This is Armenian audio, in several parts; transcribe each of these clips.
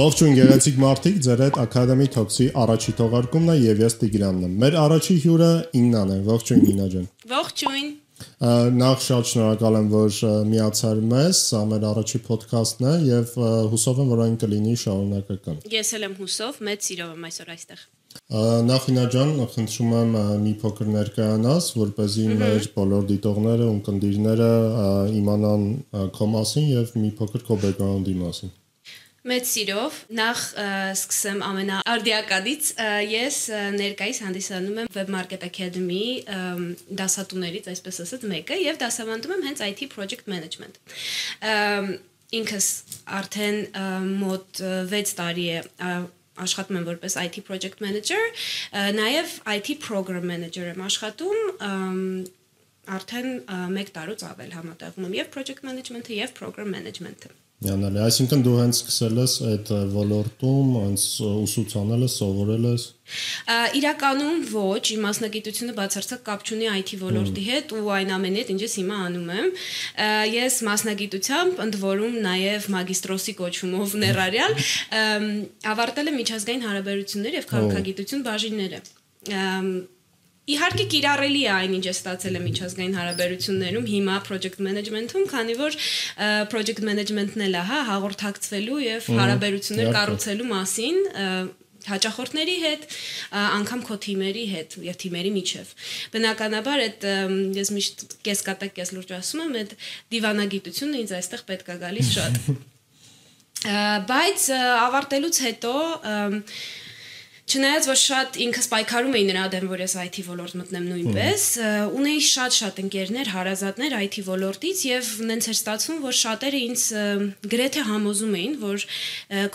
Ողջույն գեղեցիկ մարդիկ, ձեր հետ Academy Talks-ի առաջի թողարկումն է եւ ես Տիգրանն եմ։ Մեր առաջի հյուրը Իննան է։ Ողջույն Իննա ջան։ Ողջույն։ Նախ շատ շնորհակալ եմ, որ միացար մեզ, սա մեր առաջի ոդքասթն է եւ հուսով եմ, որ այն կլինի շարունակական։ Ես էլ եմ հուսով, մեծ սիրով եմ այսօր այստեղ։ Նախինա ջան, խնդրում եմ մի փոքր ներկայանաս, որպեսզի մեր բոլոր դիտողները ու կնդիրները իմանան քո մասին եւ մի փոքր քո բեքգրաունդի մասին։ Մեծ սիրով նախ սկսեմ ամենաարդիակadից ես ներկայիս հանդիսանում եմ Web Market Academy դասատուներից, այսպես ասած, մեկը եւ դասավանդում եմ հենց IT Project Management ինքս արդեն մոտ 6 տարի է աշխատում եմ որպես IT project manager, նաև IT program manager եմ աշխատում արդեն 1 տարուց ավել համատեղում եմ եւ project management-ը եւ program management-ը։ Յանալի, այսինքն դու հենց սկսել ես այդ ոլորտում, հենց ուսուցանել ես, սովորել ես։ Իրականում ոչ, իմ մասնագիտությունը բացարձակ կապ չունի IT ոլորտի հետ ու այն ամենի հետ, ինչ ես հիմա անում եմ։ Ես մասնագիտությամբ ընդ որում նաև մագիստրոսի կոչումով ներառյալ ավարտել եմ միջազգային հարաբերություններ եւ քաղաքագիտություն բաժինները Իհարկե կիրառելի է այն ինչ է ստացել է միջազգային հարաբերություններում, հիմա project management-ում, քանի որ project management-ն էլ է, հա, հաղորդակցվելու եւ հարաբերություններ կառուցելու մասին հաճախորդների հետ, անգամ քո թիմերի հետ եւ թիմերի միջև։ Բնականաբար այդ ես միշտ կես կատակ կես լուրջ ասում եմ, այդ դիվանագիտությունը ինձ այստեղ պետք է գալիս շատ։ Բայց ավարտելուց հետո Չնայած որ շատ ինքս պայքարում էի նրա դեմ, որ ես IT ոլորտ մտնեմ նույնպես, ունեի շատ-շատ ընկերներ, հարազատներ IT ոլորտից եւ նենց էր ստացվում, որ շատերը ինձ գրեթե համոզում էին, որ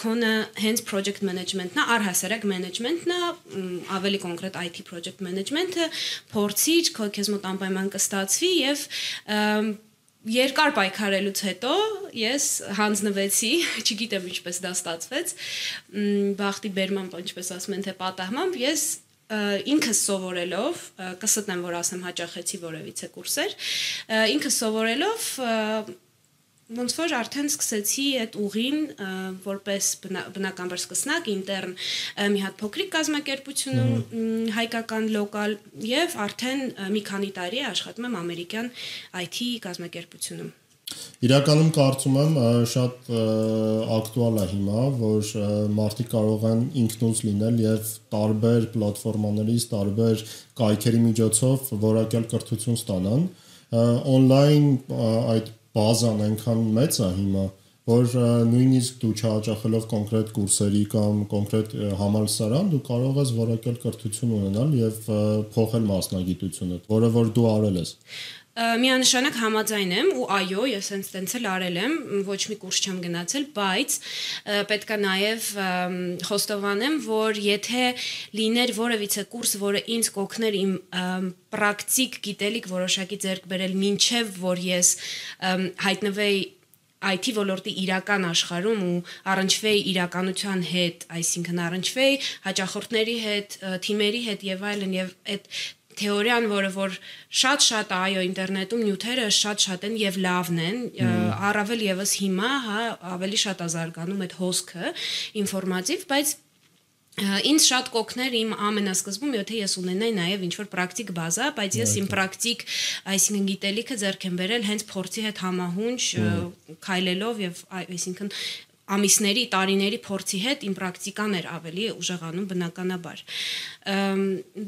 քոնը հենց project management-ն է, առհասարակ management-ն է, ավելի կոնկրետ IT project management-ը, փորձիր, քո քեզ մոտ անպայման կստացվի եւ երկար պայքարելուց հետո ես հանձնվեցի, չգիտեմ ինչպես դա ստացվեց, բախտի բերմամբ, ինչպես ասում են, թե պատահմամբ ես ինքս սովորելով կստնեմ որ ասեմ հաճախեցի որևիցե կուրսեր ինքս սովորելով ոնց որ արդեն սկսեցի այդ ուղին որպես բնականաբար սկսնակ ինտերն մի հատ փոքրիկ կազմակերպությունում հայկական լոկալ եւ արդեն մի քանի տարի աշխատում եմ ամերիկյան IT կազմակերպությունում Իրականում կարծում եմ շատ ակտուալ է հիմա, որ մարդիկ կարող են ինքնուց լինել եւ տարբեր պլատֆորմաներից, տարբեր կայքերի միջոցով որակյալ կրթություն ստանան։ Օնլայն այդ բազան այնքան մեծ է հիմա, որ նույնիսկ դու չհաճախելով կոնկրետ կուրսերի կամ կոնկրետ համալսարան դու կարող ես որակյալ կրթություն ունենալ եւ փոխել մասնագիտությունը, որը որ դու արել ես միանշանակ համաձայն եմ ու այո, ես հենց տենց էլ արել եմ, ոչ մի կուրս չեմ գնացել, բայց պետքա նաև խոստովանեմ, որ եթե լիներ որևիցե կուրս, որը ինձ կօգներ իմ պրակտիկ գիտելիք որոշակի ձեռք բերել, ինչև որ ես հայտնվեի IT ոլորտի իրական աշխարհում ու առնչվեի իրականության հետ, այսինքն առնչվեի հաճախորդների հետ, թիմերի հետ եւ այլն եւ այդ թեորիան, որը որ շատ-շատ այո ինտերնետում նյութերը շատ-շատ են եւ լավն են, առավել եւս հիմա, հա, ավելի շատ ազարգանում այդ հոսքը ինֆորմատիվ, բայց ինձ շատ կօգներ իմ ամենասկզբում, եթե ես ունենայի նաև ինչ որ պրակտիկ բազա, բայց ես իմ պրակտիկ, այսինքն գիտելիքը ձեռք եմ բերել հենց փորձի հետ համահունչ քայլելով եւ այսինքն ամիսների, տարիների փորձի հետ իմ պրակտիկան էր ավելի ուժեղանում բնականաբար։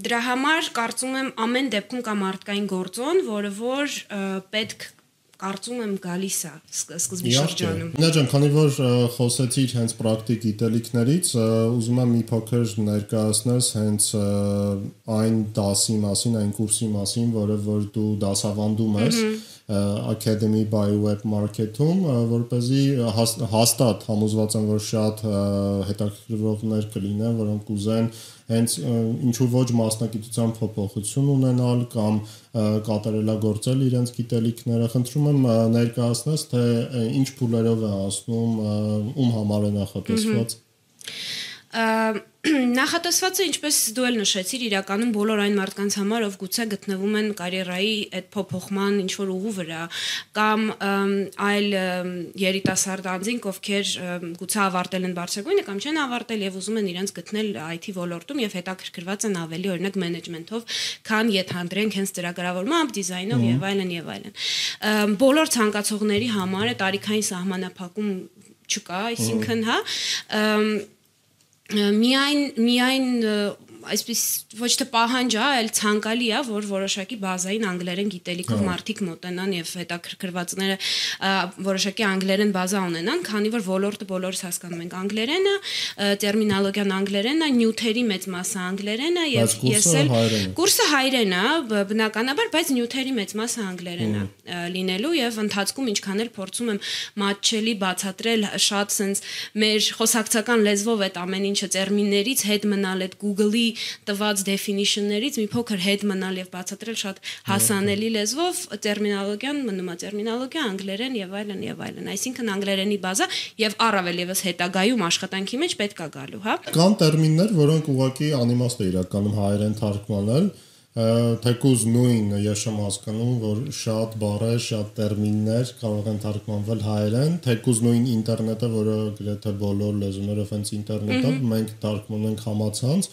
Դրա համար կարծում եմ ամեն դեպքում կա մարդկային գործոն, որը որ պետք կարծում եմ գալիս է սկզբի շրջանում։ Նա ջան, քանի որ խոսեցիր հենց պրակտիկ գիտելիքներից, ուզում եմ մի փոքր ներկայացնես հենց այն դասի մասին, այն կուրսի մասին, որը որ դու դասավանդում ես Academy by Web Market-ում, որ เป զի հաստատ համոզված եմ, որ շատ հետաքրքրողներ կլինեն, որոնք կուզեն հենց ինչու ոչ մասնակցության փոփոխություն ունենալ կամ կատարելագործել իրենց գիտելիքները։ Խնդրում եմ ներկայացնես, թե ինչ փուլերով է ասնում, ում համար է նախատեսված։ Նախատեսվածը ինչպես դու էլ նշեցիր, իրականում բոլոր այն մարդկանց համար, ով գուցե գտնվում են կարիերայի այդ փոփոխման ինչ որ ուղու վրա, կամ այլ երիտասարդ անձինք, ովքեր գուցե ավարտել են բարձրագույնը կամ չեն ավարտել եւ ուզում են իրենց գտնել IT ոլորտում եւ հետաքրքրված են ավելի օրինակ մենեջմենթով, քան յեթանդրենք հենց ծրագրավորմամբ, դիզայնով եւ այլն եւ այլն։ Բոլոր ցանկացողների համար է տարիքային սահմանափակում չկա, այսինքն, հա, Äh, mir ein, mir ein äh, այսպես ոչ թե պահանջ է, այլ ցանկալի է, որ որոշակի բազային անգլերեն գիտելիքով մարդիկ մոտենան եւ հետաքրքրվածները որոշակի անգլերեն բազա ունենան, քանի որ ոլորտը բոլորս հասկանում ենք անգլերենը, տերմինոլոգիան անգլերենն է, նյութերի մեծ մասը անգլերեն է եւ ես էլ կուրսը հայերեն է, բնականաբար, բայց նյութերի մեծ մասը անգլերեն է լինելու եւ ընթացքում ինչքան էլ փորձում եմ մատչելի բացատրել շատ sense մեր խոսակցական լեզվով այդ ամեն ինչը տերմիններից հետ մնալ այդ Google-ի տված definition-ներից մի փոքր հետ մնալ եւ բացատրել շատ հասանելի լեզվով տերմինոլոգիան մնում է տերմինոլոգիա անգլերեն եւ այլն եւ այլն այսինքն անգլերենի բազա եւ առավել եւս հետագայում աշխատանքի մեջ պետք է գալու հա կան տերմիններ որոնք ուղղակի անիմաստ է իրականում հայերեն թարգմանել թեկուզ նույն ես եմ հասկանում, որ շատ բառեր, շատ տերմիններ կարող են թարգմանվել հայերեն, թեկուզ նույն ինտերնետը, որը գրեթե բոլոր լեզուներով հենց ինտերնետը, մենք թարգմանում ենք համացանց,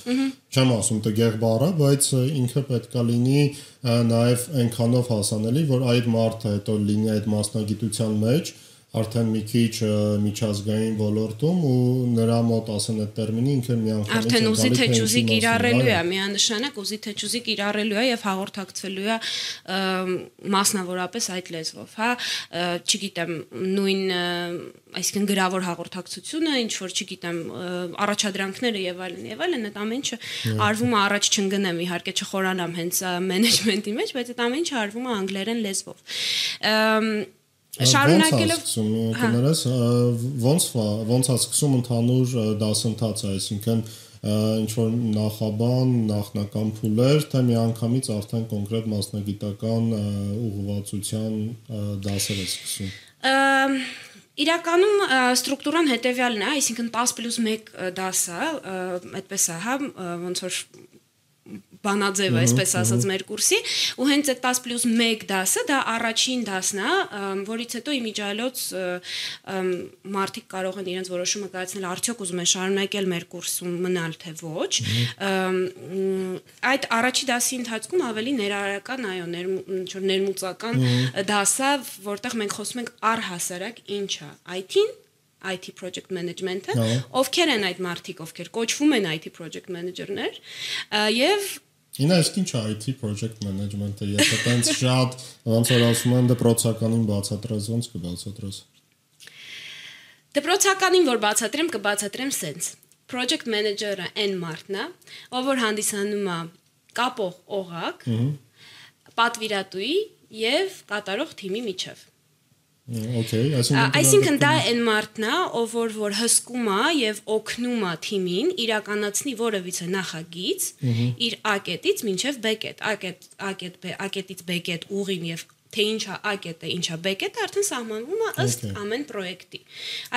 չեմ ասում տգեղ բառը, բայց ինքը պետքա լինի նաև այնքանով հասանելի, որ այդ մարդը հետո լինի այդ մասնագիտության մեջ, արդեն մի քիչ միջազգային ոլորտում ու նրա մոտ ասեն այդ տերմինը ինքը միանգամից արդեն ուզի թե ճուզի կիրառելու է միանշանակ ուզի թե ճուզի կիրառելու է եւ հաղորդակցվելու է մասնավորապես այդ լեզվով հա չգիտեմ նույն այսինքն գրավոր հաղորդակցությունը, ինչ որ չգիտեմ, առաջադրանքները եւ այլն եւ այլն, այդ ամեն ինչը արվում է առաջ չընկնեմ, իհարկե չխորանամ հենց մենեջմենտի մեջ, բայց այդ ամեն ինչը արվում է անգլերեն լեզվով շարունակելով կներես? Ոնց ոնց է սկսում ընդհանուր դասընթացը այսինքն ինչ որ նախաբան, նախնական փուլեր, թե միանգամից արդեն կոնկրետ մասնագիտական ուղղվածության դասեր է սկսում։ Իրականում ստրուկտուրան հետեւյալն է, այսինքն 10 + 1 դասը, այդպես է, հա, ոնց որ բանաձև, այսպես ասած, մեր կուրսի, ու հենց այդ 10 + 1 դասը դա առաջին դասն է, որից հետո իմիջիալոց մարդիկ կարող են իրենց որոշումը կայացնել արդյոք ուզում են շարունակել մեր կուրսում մնալ թե ոչ։ Այդ առաջի դասի ընթացքում ավելի ներառական, այո, ինչ որ ներմուծական դաս է, որտեղ մենք խոսում ենք առհասարակ ինչ է IT-ն IT project management-ը, ովքեր են այդ մարդիկ, ովքեր կոչվում են IT project manager-ներ, եւ Ինա իսկ ինչ է IT project management-ը, եթե տենց շատ ոնց որ ասում են դպրոցականին բացատրած, ոնց կբացատրես։ Դպրոցականին որ բացատրեմ, կբացատրեմ սենց։ Project manager-ը այն մարդն է, ով որ հանդիսանում է կապող օղակ, պատվիրատուի եւ կատարող թիմի միջև։ Okay, այսինքն այսինքն դա այն մարդն է, ով որ որ հսկում է եւ օգնում է թիմին իրականացնի որևիցե նախագիծ իր A-կետից մինչև B-կետ, A-կետ, A-կետ, A-կետից B-կետ ուղին եւ թե ինչա A-կետը, ինչա B-կետը արդեն սահմանվում է ըստ ամեն պրոյեկտի։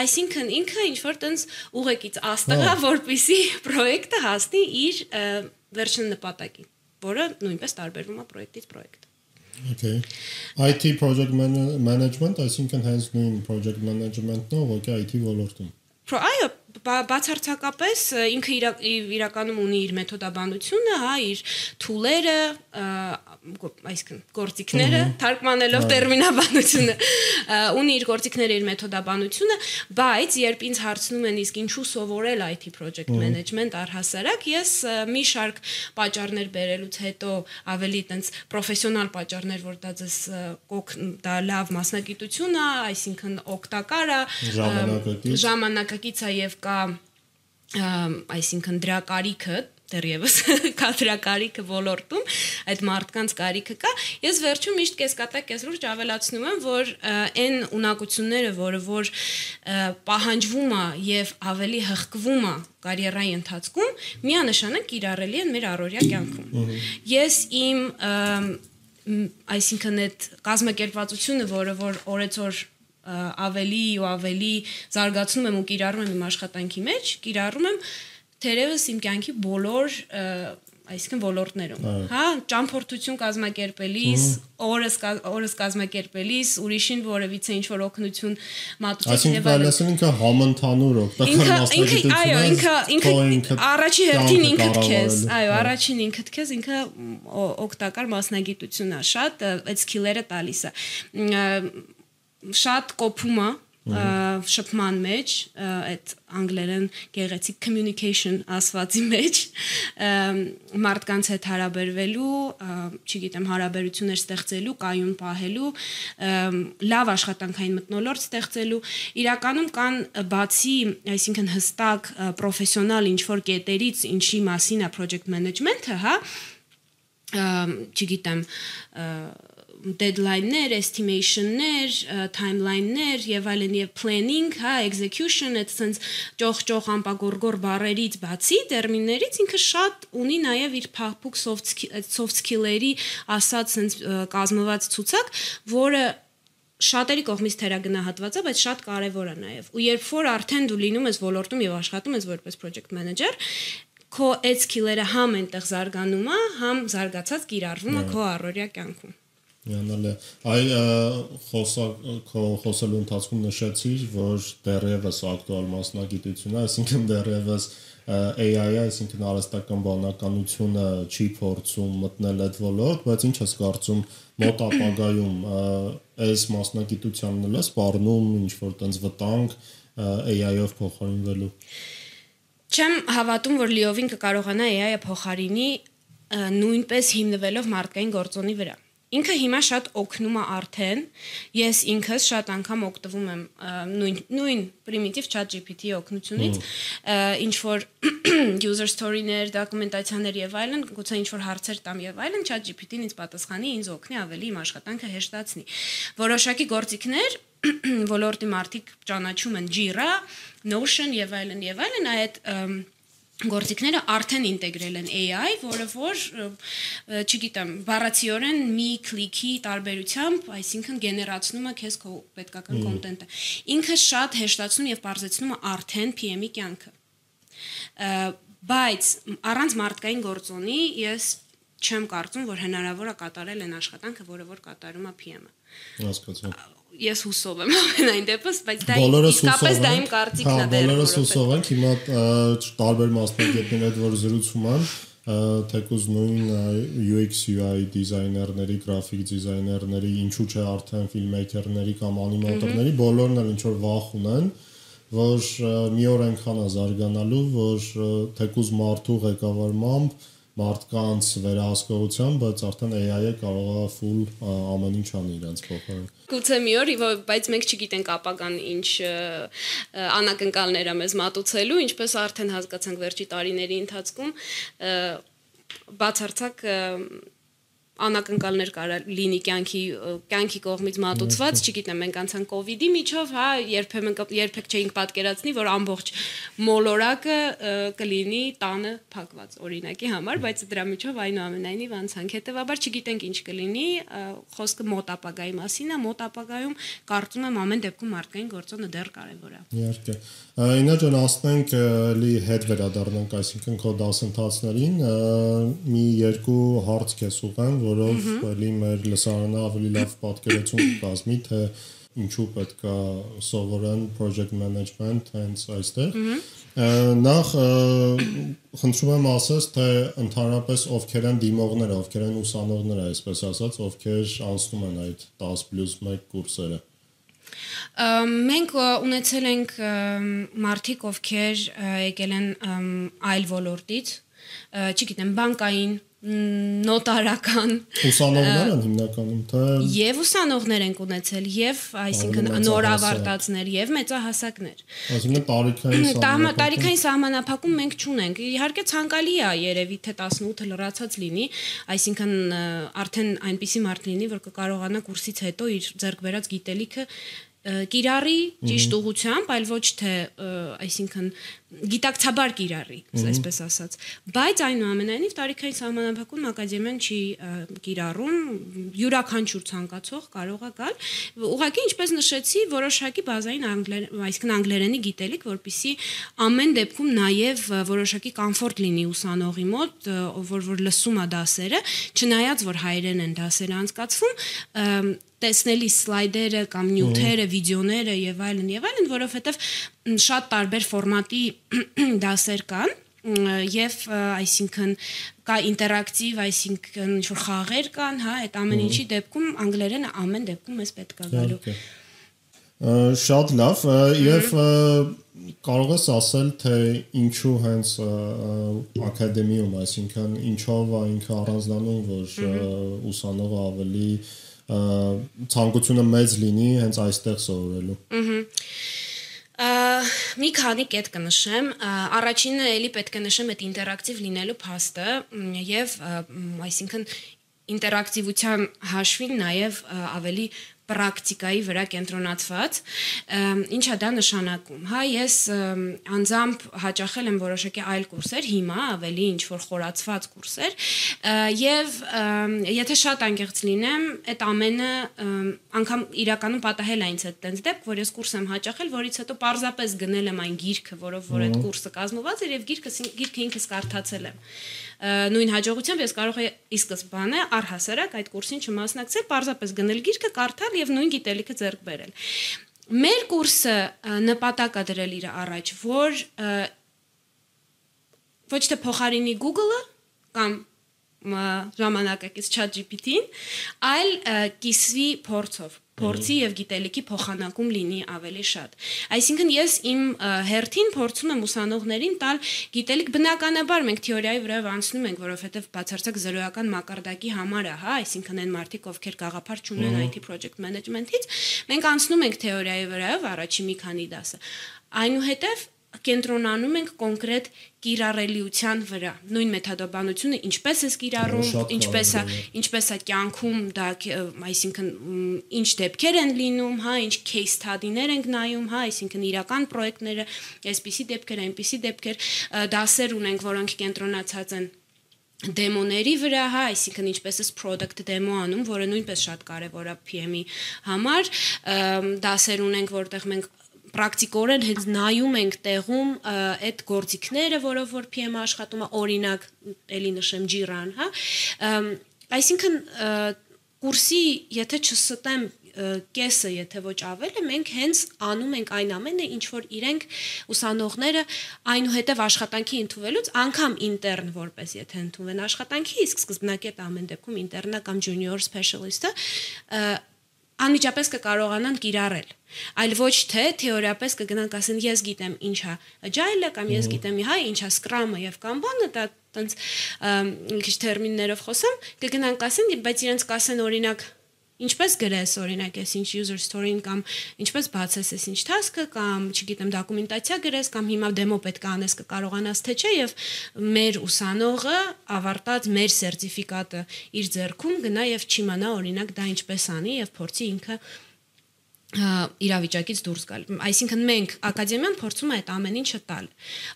Այսինքն ինքը ինչ որ տենց ուղեկից աստղա, որպիսի պրոյեկտը հասնի իր վերջին նպատակին, որը նույնպես տարբերվում է պրոյեկտից պրոյեկտ։ Okay. IT project management, այսինքն հենց նույն project management-ն ով է IT ոլորտում։ Այո, բացարձակապես ինքը իրականում ունի իր մեթոդաբանությունը, հա, իր թուլերը, այսինքն գործիքները, թարգմանելով տերմինաբանությունը, ունի իր գործիքները, իր մեթոդաբանությունը, բայց երբ ինձ հարցնում են իսկ ինչու սովորել IT project management առհասարակ, ես մի շարք պատճառներ բերելուց հետո ավելի տենց պրոֆեսիոնալ պատճառներ, որ դա ձեզ դա լավ մասնագիտություն է, այսինքն օգտակար է, ժամանակակից է եւ կա այսինքն դրա կարիքը դեռևս կադրակարիքը ոլորտում այդ մարդկանց կարիքը կա ես վերջում միշտ կեսկատակ կեսրուրջ ավելացնում եմ որ այն ունակությունները որը որ պահանջվում է եւ ավելի հղկվում է կարիերայի ընթացքում միանշանակ կիրառելի են մեր առօրյա կյանքում ես իմ այսինքն այդ կազմակերպվածությունը որը որ օրեցօր ավելի ու ավելի զարգացնում եմ ու կիրառում եմ իմ աշխատանքի մեջ, կիրառում եմ թերևս իմ կյանքի բոլոր այսինքն ոլորտներում, հա, ճամփորդություն կազմակերպելիս, օրս օրս կազմակերպելիս, ուրիշին որևիցե ինչ որ օգնություն մատուցել եւ այլն։ Այսինքն ինքը համընդհանուր օգտակար մասնագիտություն է։ Այո, ինքը ինքը առաջի հերթին ինքդ քեզ, այո, առաջին ինքդ քեզ ինքը օգտակար մասնագիտություն է, շատ այդ սկիլերը տալիս է։ Շատ կոփում է շփման մեջ այդ անգլերեն գեղեցիկ communication ասվածի մեջ մարդկանց հետ հարաբերվելու, չգիտեմ, հարաբերություններ ստեղծելու, կայուն պահելու, լավ աշխատանքային մտնոլորտ ստեղծելու, իրականում կան բացի, այսինքն հստակ պրոֆեսիոնալ ինչ որ կետերից, ինչի մասին է project management-ը, հա, չգիտեմ, deadline-ներ, estimation-ներ, timeline-ներ եւ այլն եւ planning, հա, execution, այդ sense ճոխ-ճոխ ամպագորգոր բառերից բացի տերմիններից ինքը շատ ունի նաեւ իր փափուկ soft soft skill-երի ասած sense կազմված ցուցակ, որը շատերի կողմից թերագնահատված է, բայց շատ կարևոր է նաև։ Ու երբ որ արդեն դու լինում ես ոլորտում եւ աշխատում ես որպես project manager, քո այդ սկիլերը համ այնտեղ զարգանում է, համ զարգացած կիրառվում է քո առօրյա կյանքում։ Միանալ է։ Այ խոսա քո խոսելու ընթացքում նշեցիր, որ դեռևս ակտուալ մասնագիտություն է, այսինքն դեռևս AI-ը, այսինքն արհեստական բանականությունը չի փորձում մտնել այդ ոլորտ, բայց ինչ ես կարծում մոտ ապագայում այս մասնագիտությանն էլ է սպառնում ինչ որ տենց վտանգ AI-ով փոխարինվելու։ Չեմ հավատում, որ լիովին կկարողանա AI-ը փոխարինի նույնպես հիմնվելով մարդկային գործոնի վրա Ինքը հիմա շատ օգնում է արդեն։ Ես ինքս շատ անգամ օգտվում եմ նույն նույն primitive chat GPT-ի օգնությունից, ինչ որ user story-ներ, դոկումենտացիաներ եւ այլն, գուցե ինչ որ հարցեր տամ եւ այլն, chat GPT-ն ինձ պատասխանի, ինձ օգնի ավելի իմ աշխատանքը հեշտացնի։ Որոշակի գործիքներ ոլորտի մարդիկ ճանաչում են Jira, Notion եւ այլն եւ այլն, այդ գործիքները արդեն ինտեգրել են AI, որը որ չգիտեմ, բառացիորեն մի քլիքի տարբերությամբ, այսինքն գեներացնում է քեզ քո պետքական կոնտենտը։ Ինքը շատ հեշտացնում եւ բարձեցնում է արդեն PM-ի կյանքը։ Բայց առանց մարդկային գործոնի ես չեմ կարծում, որ հնարավոր է կատարել այն աշխատանքը, որը որ կատարում է PM-ը։ Հասկացա ես հուսով եմ ամենայն դեպս, բայց դա իսկապես դա իմ կարծիքն է հա, դեռ։ Բոլորս հուսով ենք, հիմա տարբեր մասնագետներ այդ որ զրուցում են, թեկուզ նույն UX UI դիզայներների, գրաֆիկ դիզայներների, ինչու՞ չէ արդեն ֆիլմեյքերների կամ անիմատորների, բոլորն էլ ինչ որ վախ ունեն, որ մի օր այնքան է զարգանալու, որ թեկուզ մարդու ղեկավարմամբ մարդկանց վերահսկողությամբ, բայց արդեն AI-ը կարող է full ամեն ինչ անի իրենց փոխարեն։ Գուցե մի օր, բայց մենք չգիտենք ապագան ինչ անակնկալներ է մեզ մատուցելու, ինչպես արդեն հասկացանք վերջի տարիների ընթացքում բացարձակ անակնկալներ կարա լինի կյանքի կյանքի կողմից մատուցված, չգիտեմ, մենք անցան կ ូវ իդի միջով, հա, երբեմն երբեք չէինք պատկերացնի, որ ամբողջ մոլորակը կլինի տանը փակված օրինակի համար, բայց դրա միջով այնուամենայնիվ անցանք։ Հետևաբար չգիտենք ինչ կլինի, խոսքը մոտ ապագայի մասին է, մոտ ապագայում կարծում եմ ամեն դեպքում մարդկային գործոնը դեռ կարևոր է։ Իհարկե։ Այնա ջան ասնենք լի հետ վերադառնանք, այսինքն քո դասընթացներին մի երկու հարց քեզ ուղեմ, որով էլի մեր լսարանը ավելի լավ պատկերացում կազմի, թե ինչու պետք է սովորեն project management հենց այստեղ։ Նախ խնդրում եմ ասես, թե ընդհանրապես ովքեր են դիմողները, ովքեր են ուսանողները, այսպես ասած, ովքեր անցնում են այդ 10+1 կուրսերը։ Մենք ունեցել ենք մարդիկ, ովքեր եկել են այլ ոլորտից, չգիտեմ, բանկային, նոտարական ուսանողներ են հիմնականում թե եւ ուսանողներ են ունեցել եւ այսինքն նոր ավարտածներ եւ մեծահասակներ այսինքն տարիքային տարիքային սահմանափակում մենք չունենք իհարկե ցանկալի է երևի թե 18-ը լրացած լինի այսինքն արդեն այնպիսի մարդ լինի որ կկարողանա կուրսից հետո իր ձեռք բերած գիտելիքը կիրառի ճիշտ ուղությամբ, այլ ոչ թե, այսինքն գիտակցաբար կիրառի, այսպես ասած։ Բայց այնուամենայնիվ տարիքային սահմանափակում ակադեմիան չի կիրառում, յուրաքանչյուր ցանկացող կարող է գալ։ Ուղղակի ինչպես նշեցի, որոշակի բազային անգլեր, այսինքն անգլերենի գիտելիք, որpիսի ամեն դեպքում նաև որոշակի կոմֆորտ լինի ուսանողի մոտ, որ որ լսում է դասերը, չնայած որ հայերեն են դասերը անցկացվում, տեսնելի սլայդերը կամ նյութերը, վիդեոները եւ այլն եւ այլն, որովհետեւ շատ տարբեր ֆորմատի դասեր կան եւ այսինքն կա ինտերակտիվ, այսինքն ինչ որ խաղեր կան, հա, այդ ամեն ինչի դեպքում անգլերենը ամեն դեպքում էս պետք է գալու։ Շատ լավ եւ կարող ես ասել թե ինչու հենց ակադեմիում, այսինքն ինչով է ինքը առանձնանում, որ ուսանողը ավելի ցանկությունը մեծ լինի հենց այստեղ սովորելու։ Ահա մի քանի կետ կնշեմ։ Առաջինը էլի պետք է նշեմ այդ ինտերակտիվ լինելու փաստը եւ այսինքն ինտերակտիվության հաշվին նաև ավելի պրակտիկայի վրա կենտրոնացված ինչա դա նշանակում հա ես անձամբ հաճախել եմ որոշակի այլ կուրսեր հիմա ավելի ինչ որ խորացված կուրսեր եւ եթե շատ անկեղծ լինեմ այդ ամենը անգամ իրականում պատահել է ինձ այդ տենց դեպք որ ես կուրս եմ հաճախել որից հետո parzapes գնել եմ այն գիրքը որով որ այդ կուրսը կազմված էր եւ գիրքը գիրքը ինքս կարդացել եմ նույն հաջողությամբ ես կարող եի ի սկզբանե առհասարակ այդ կուրսին չմասնակցել, parzapes գնել գիրքը, կարդալ եւ նույն գիտելիքը ձեռք բերել։ Մեր կուրսը նպատակ է դրել իր առաջ, որ ոչ թե փոխարինի Google-ը կամ ժամանակակից ChatGPT-ին, այլ կիսվի փորձով փորձի եւ գիտելիքի փոխանակում լինի ավելի շատ։ Այսինքն ես իմ հերթին փորձում եմ ուսանողներին տալ գիտելիք բնականաբար մենք թեորիայի վրա անցնում ենք, որովհետեւ բացարձակ զրոյական մակարդակի համար է, հա, այսինքն այն մարդիկ, ովքեր գաղափար չունեն IT project management-ից, մենք անցնում ենք թեորիայի վրա առաջի մի քանի դասը։ Այնուհետև կենտրոնանում ենք կոնկրետ կիրառելիության վրա։ Նույն մեթոդաբանությունը ինչպես է կիրառում, ինչպես է ինչպես է կյանքում դա այսինքն ինչ դեպքեր են լինում, հա, ինչ case study-ներ ենք նայում, հա, այսինքն իրական պրոյեկտները, այսպիսի դեպքեր, այնպիսի դեպքեր, դասեր ունենք, որոնք կենտրոնացած են դեմոների վրա, հա, այսինքն ինչպես էս product demo անում, որը նույնպես շատ կարևոր է PM-ի համար, դասեր ունենք, որտեղ մենք պրակտիկորեն հենց նայում ենք տեղում այդ գործիքները, որով որ PM աշխատում է, օրինակ, ելի նշեմ Jira-ն, հա։ Այսինքն կուրսի, եթե չստեմ կեսը, եթե ոչ ավելը, մենք հենց անում ենք այն ամենը, ինչ որ իրենք ուսանողները այնուհետև աշխատանքի ընդունվելուց անգամ ինտերն որպես եթե ընդունվեն աշխատանքի, իսկ սկզբնակետ ամեն դեպքում ինտերնա կամ junior specialist-ը անմիջապես կկարողանան կիրառել այլ ոչ թե թեորիապես կգնանք ասեն ես գիտեմ ինչա agile-ը կամ ես գիտեմ հա ինչա scrum-ը եւ Kanban-ը դա տենց քիչ տերմիններով խոսեմ կգնանք ասեն բայց իրենց կասեն օրինակ ինչպես գրես օրինակ ես ինչ user story-ին կամ ինչպես բացես ես ինչ task-ը կամ չգիտեմ դոկումենտացիա գրես կամ հիմա դեմո պետք է անես կկարողանաս թե չէ եւ մեր ուսանողը ավարտած մեր սերտիֆիկատը իր ձեռքում գնա եւ չիմանա օրինակ դա ինչպես անի եւ փորձի ինքը իրավիճակից դուրս գալ։ Այսինքն մենք ակադեմիան փորձում է այդ ամեն ինչը տալ,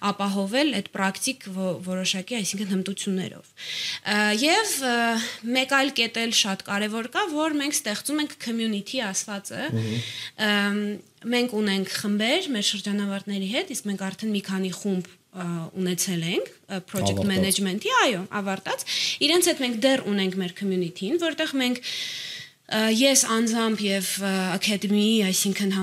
ապահովել այդ պրակտիկ որոշակի, այսինքն հմտություններով։ Եվ մեկ այլ կետ էլ շատ կարևոր կա, որ մենք ստեղծում ենք community ասվածը։ Մենք ունենք խմբեր մեր շրջանավարտների հետ, իսկ մենք արդեն մի քանի խումբ ունեցել ենք project management-ի, այո, ավարտած։ Իրենց հետ մենք դեռ ունենք մեր community-ին, որտեղ մենք ես անձամբ եւ academy, այսինքն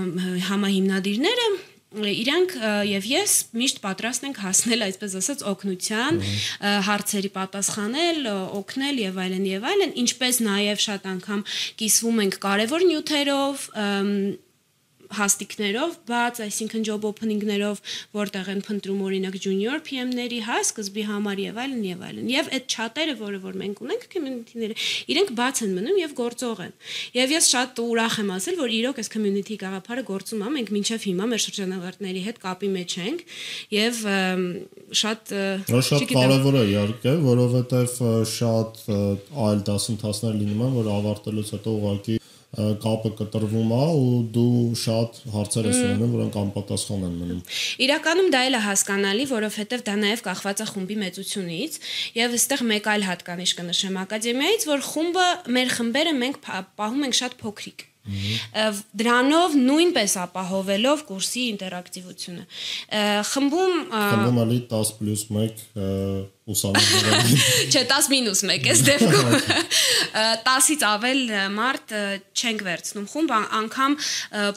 համահիմնադիրները իրանք եւ ես միշտ պատրաստ ենք հասնել այսպես ասած օգնության հարցերի պատասխանել, օգնել եւ այլն եւ այլն, ինչպես նաեւ շատ անգամ կիսվում ենք կարևոր նյութերով, հաստիկներով բաց, այսինքն job opening-ներով, որտեղ են փնտրում օրինակ junior PM-ների, հա, սկզբի համար եւ այլն եւ այլն։ Եվ այդ chat-երը, որը որ մենք ունենք community-ները, իրենք բաց են մնում եւ գործող են։ Եվ ես շատ ուրախ եմ ասել, որ իրոք այս community գաղափարը գործում է, մենք մինչեւ հիմա մեր շրջանավարտների հետ կապի մեջ ենք եւ շատ շատ կարեւոր է իհարկե, որովհետեւ շատ այլ դասընթացներ լինում են, որ ավարտելուց հետո ուղղակի կապը կտրվում է ու դու շատ հարցեր ես ունենում, որոնք անպատասխան են մնում։ Իրականում դա էլ է հասկանալի, որովհետև դա նաև կախված է խումբի մեծությունից եւ այստեղ մեկ այլ հատկանիշ կնշեմ ակադեմիայից, որ խումբը մեր խմբերը մենք պահում ենք շատ փոքրիկ դրանով նույնպես ապահովելով կուրսի ինտերակտիվությունը խմբում խմբում ալի 10 1 ուսանողներ չէ 10 մինուս 1 էս դեպքում 10-ից ավել մարդ չենք վերցնում խումբ անգամ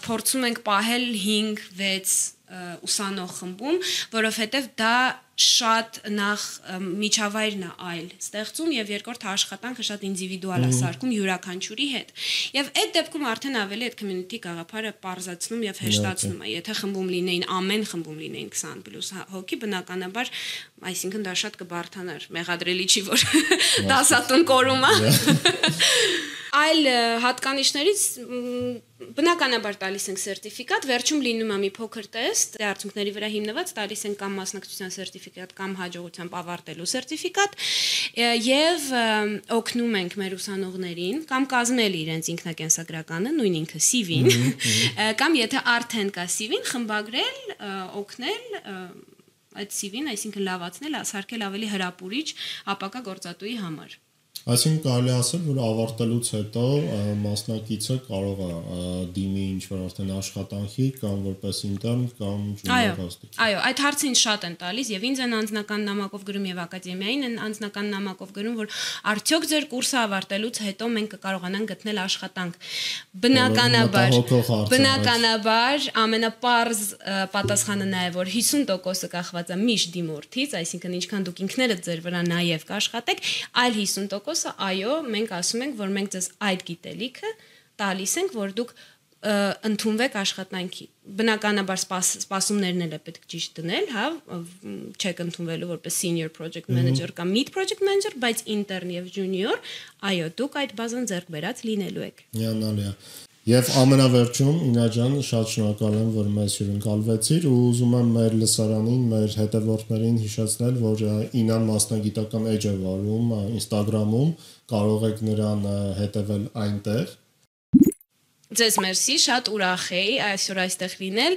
փորձում ենք պահել 5 6 ուսանող խմբում, որովհետև դա շատ նախ միջավայրն է այլ ստեղծում եւ երկրորդ աշխատանքը շատ ինդիվիդուալ է սարքում յուրաքանչյուրի հետ։ Եվ այդ դեպքում արդեն ավելի այդ community գաղափարը parzatsնում եւ հեշտացնում է։ Եթե խմբում լինեին ամեն խմբում լինեին 20+ հա, հոգի բնականաբար, այսինքն դա շատ կբարթանար։ Մեղադրելի չի որ դասատուն կորում է։ Այլ հատկանիշներից բնականաբար տալիս ենք սերտիֆիկատ, վերջում լինում է մի փոքր տեստ, դե արդյունքների վրա հիմնված տալիս ենք կամ մասնակցության սերտիֆիկատ կամ հաջողությամբ ավարտելու սերտիֆիկատ եւ օգնում ենք մեր ուսանողներին կամ կազմել իրենց ինքնակենսագրականը, նույն ինքը CV-ին, կամ եթե արդեն կա CV-ին, խմբագրել, օգնել այդ CV-ն, այսինքն լավացնել, ասարկել ավելի հրապուրիչ ապակա գործատուի համար։ Այսինքն կարելի ասել, որ ավարտելուց հետո մասնակիցը կարող է դիմի ինչ որ արդեն աշխատանքի կամ որպես ինտերն կամ ժուրնալիստ։ Այո, այդ հարցը ինձ շատ են տալիս եւ ինձ են անձնական նամակով գրում եւ ակադեմիային են անձնական նամակով գրում, որ արդյոք ձեր կուրսը ավարտելուց հետո մենք կկարողանանք գտնել աշխատանք։ Բնականաբար, բնականաբար ամենապարզ պատասխանը նա է, որ 50%-ը կախված է միշտ դիմորդից, այսինքն ինչքան դուք ինքներդ ձեր վրա նաեւ կաշխատեք, այլ 50% տոկոսը, այո, մենք ասում ենք, որ մենք ձեզ այդ գիտելիքը տալիս ենք, որ դուք ընդունվեք աշխատանքի։ Բնականաբար սպաս, սպասումներն էլ է պետք ճիշտ դնել, հա, չեք ընդունվելու որպես senior project manager կամ mid project manager, բայց intern եւ junior, այո, դուք այդ բազան ձեռք բերած լինելու եք։ Հիանալի է։ Եվ ամենավերջում Ինա ջան, շատ շնորհակալ եմ, որ մեզ հյուրընկալվեցիր ու ուզում եմ մեր լսարանին, մեր հետևորդներին հիշեցնել, որ Ինան մասնագիտական էջ է վարում Instagram-ում, կարող եք նրան հետևել այնտեղ Ձեզ մերսի, շատ ուրախ էի այսօր այստեղ լինել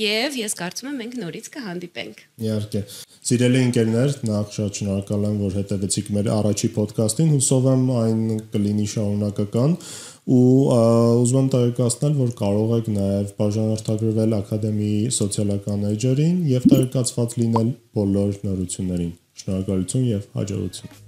եւ ես կարծում եմ մենք նորից կհանդիպենք։ Իհարկե։ Սիրելի ընկերներ, նախ շատ շնորհակալ եմ, որ հետևեցիք մեր առաջի ոդկասթին։ Հուսով եմ այն կլինի շարունակական ու ուզում եմ տեղեկացնել, որ կարող եք նաև բաժանորդագրվել ակադեմիայի սոցիալական էջերին եւ տեղեկացված լինել բոլոր նորություններին։ Շնորհակալություն եւ հաջողություն։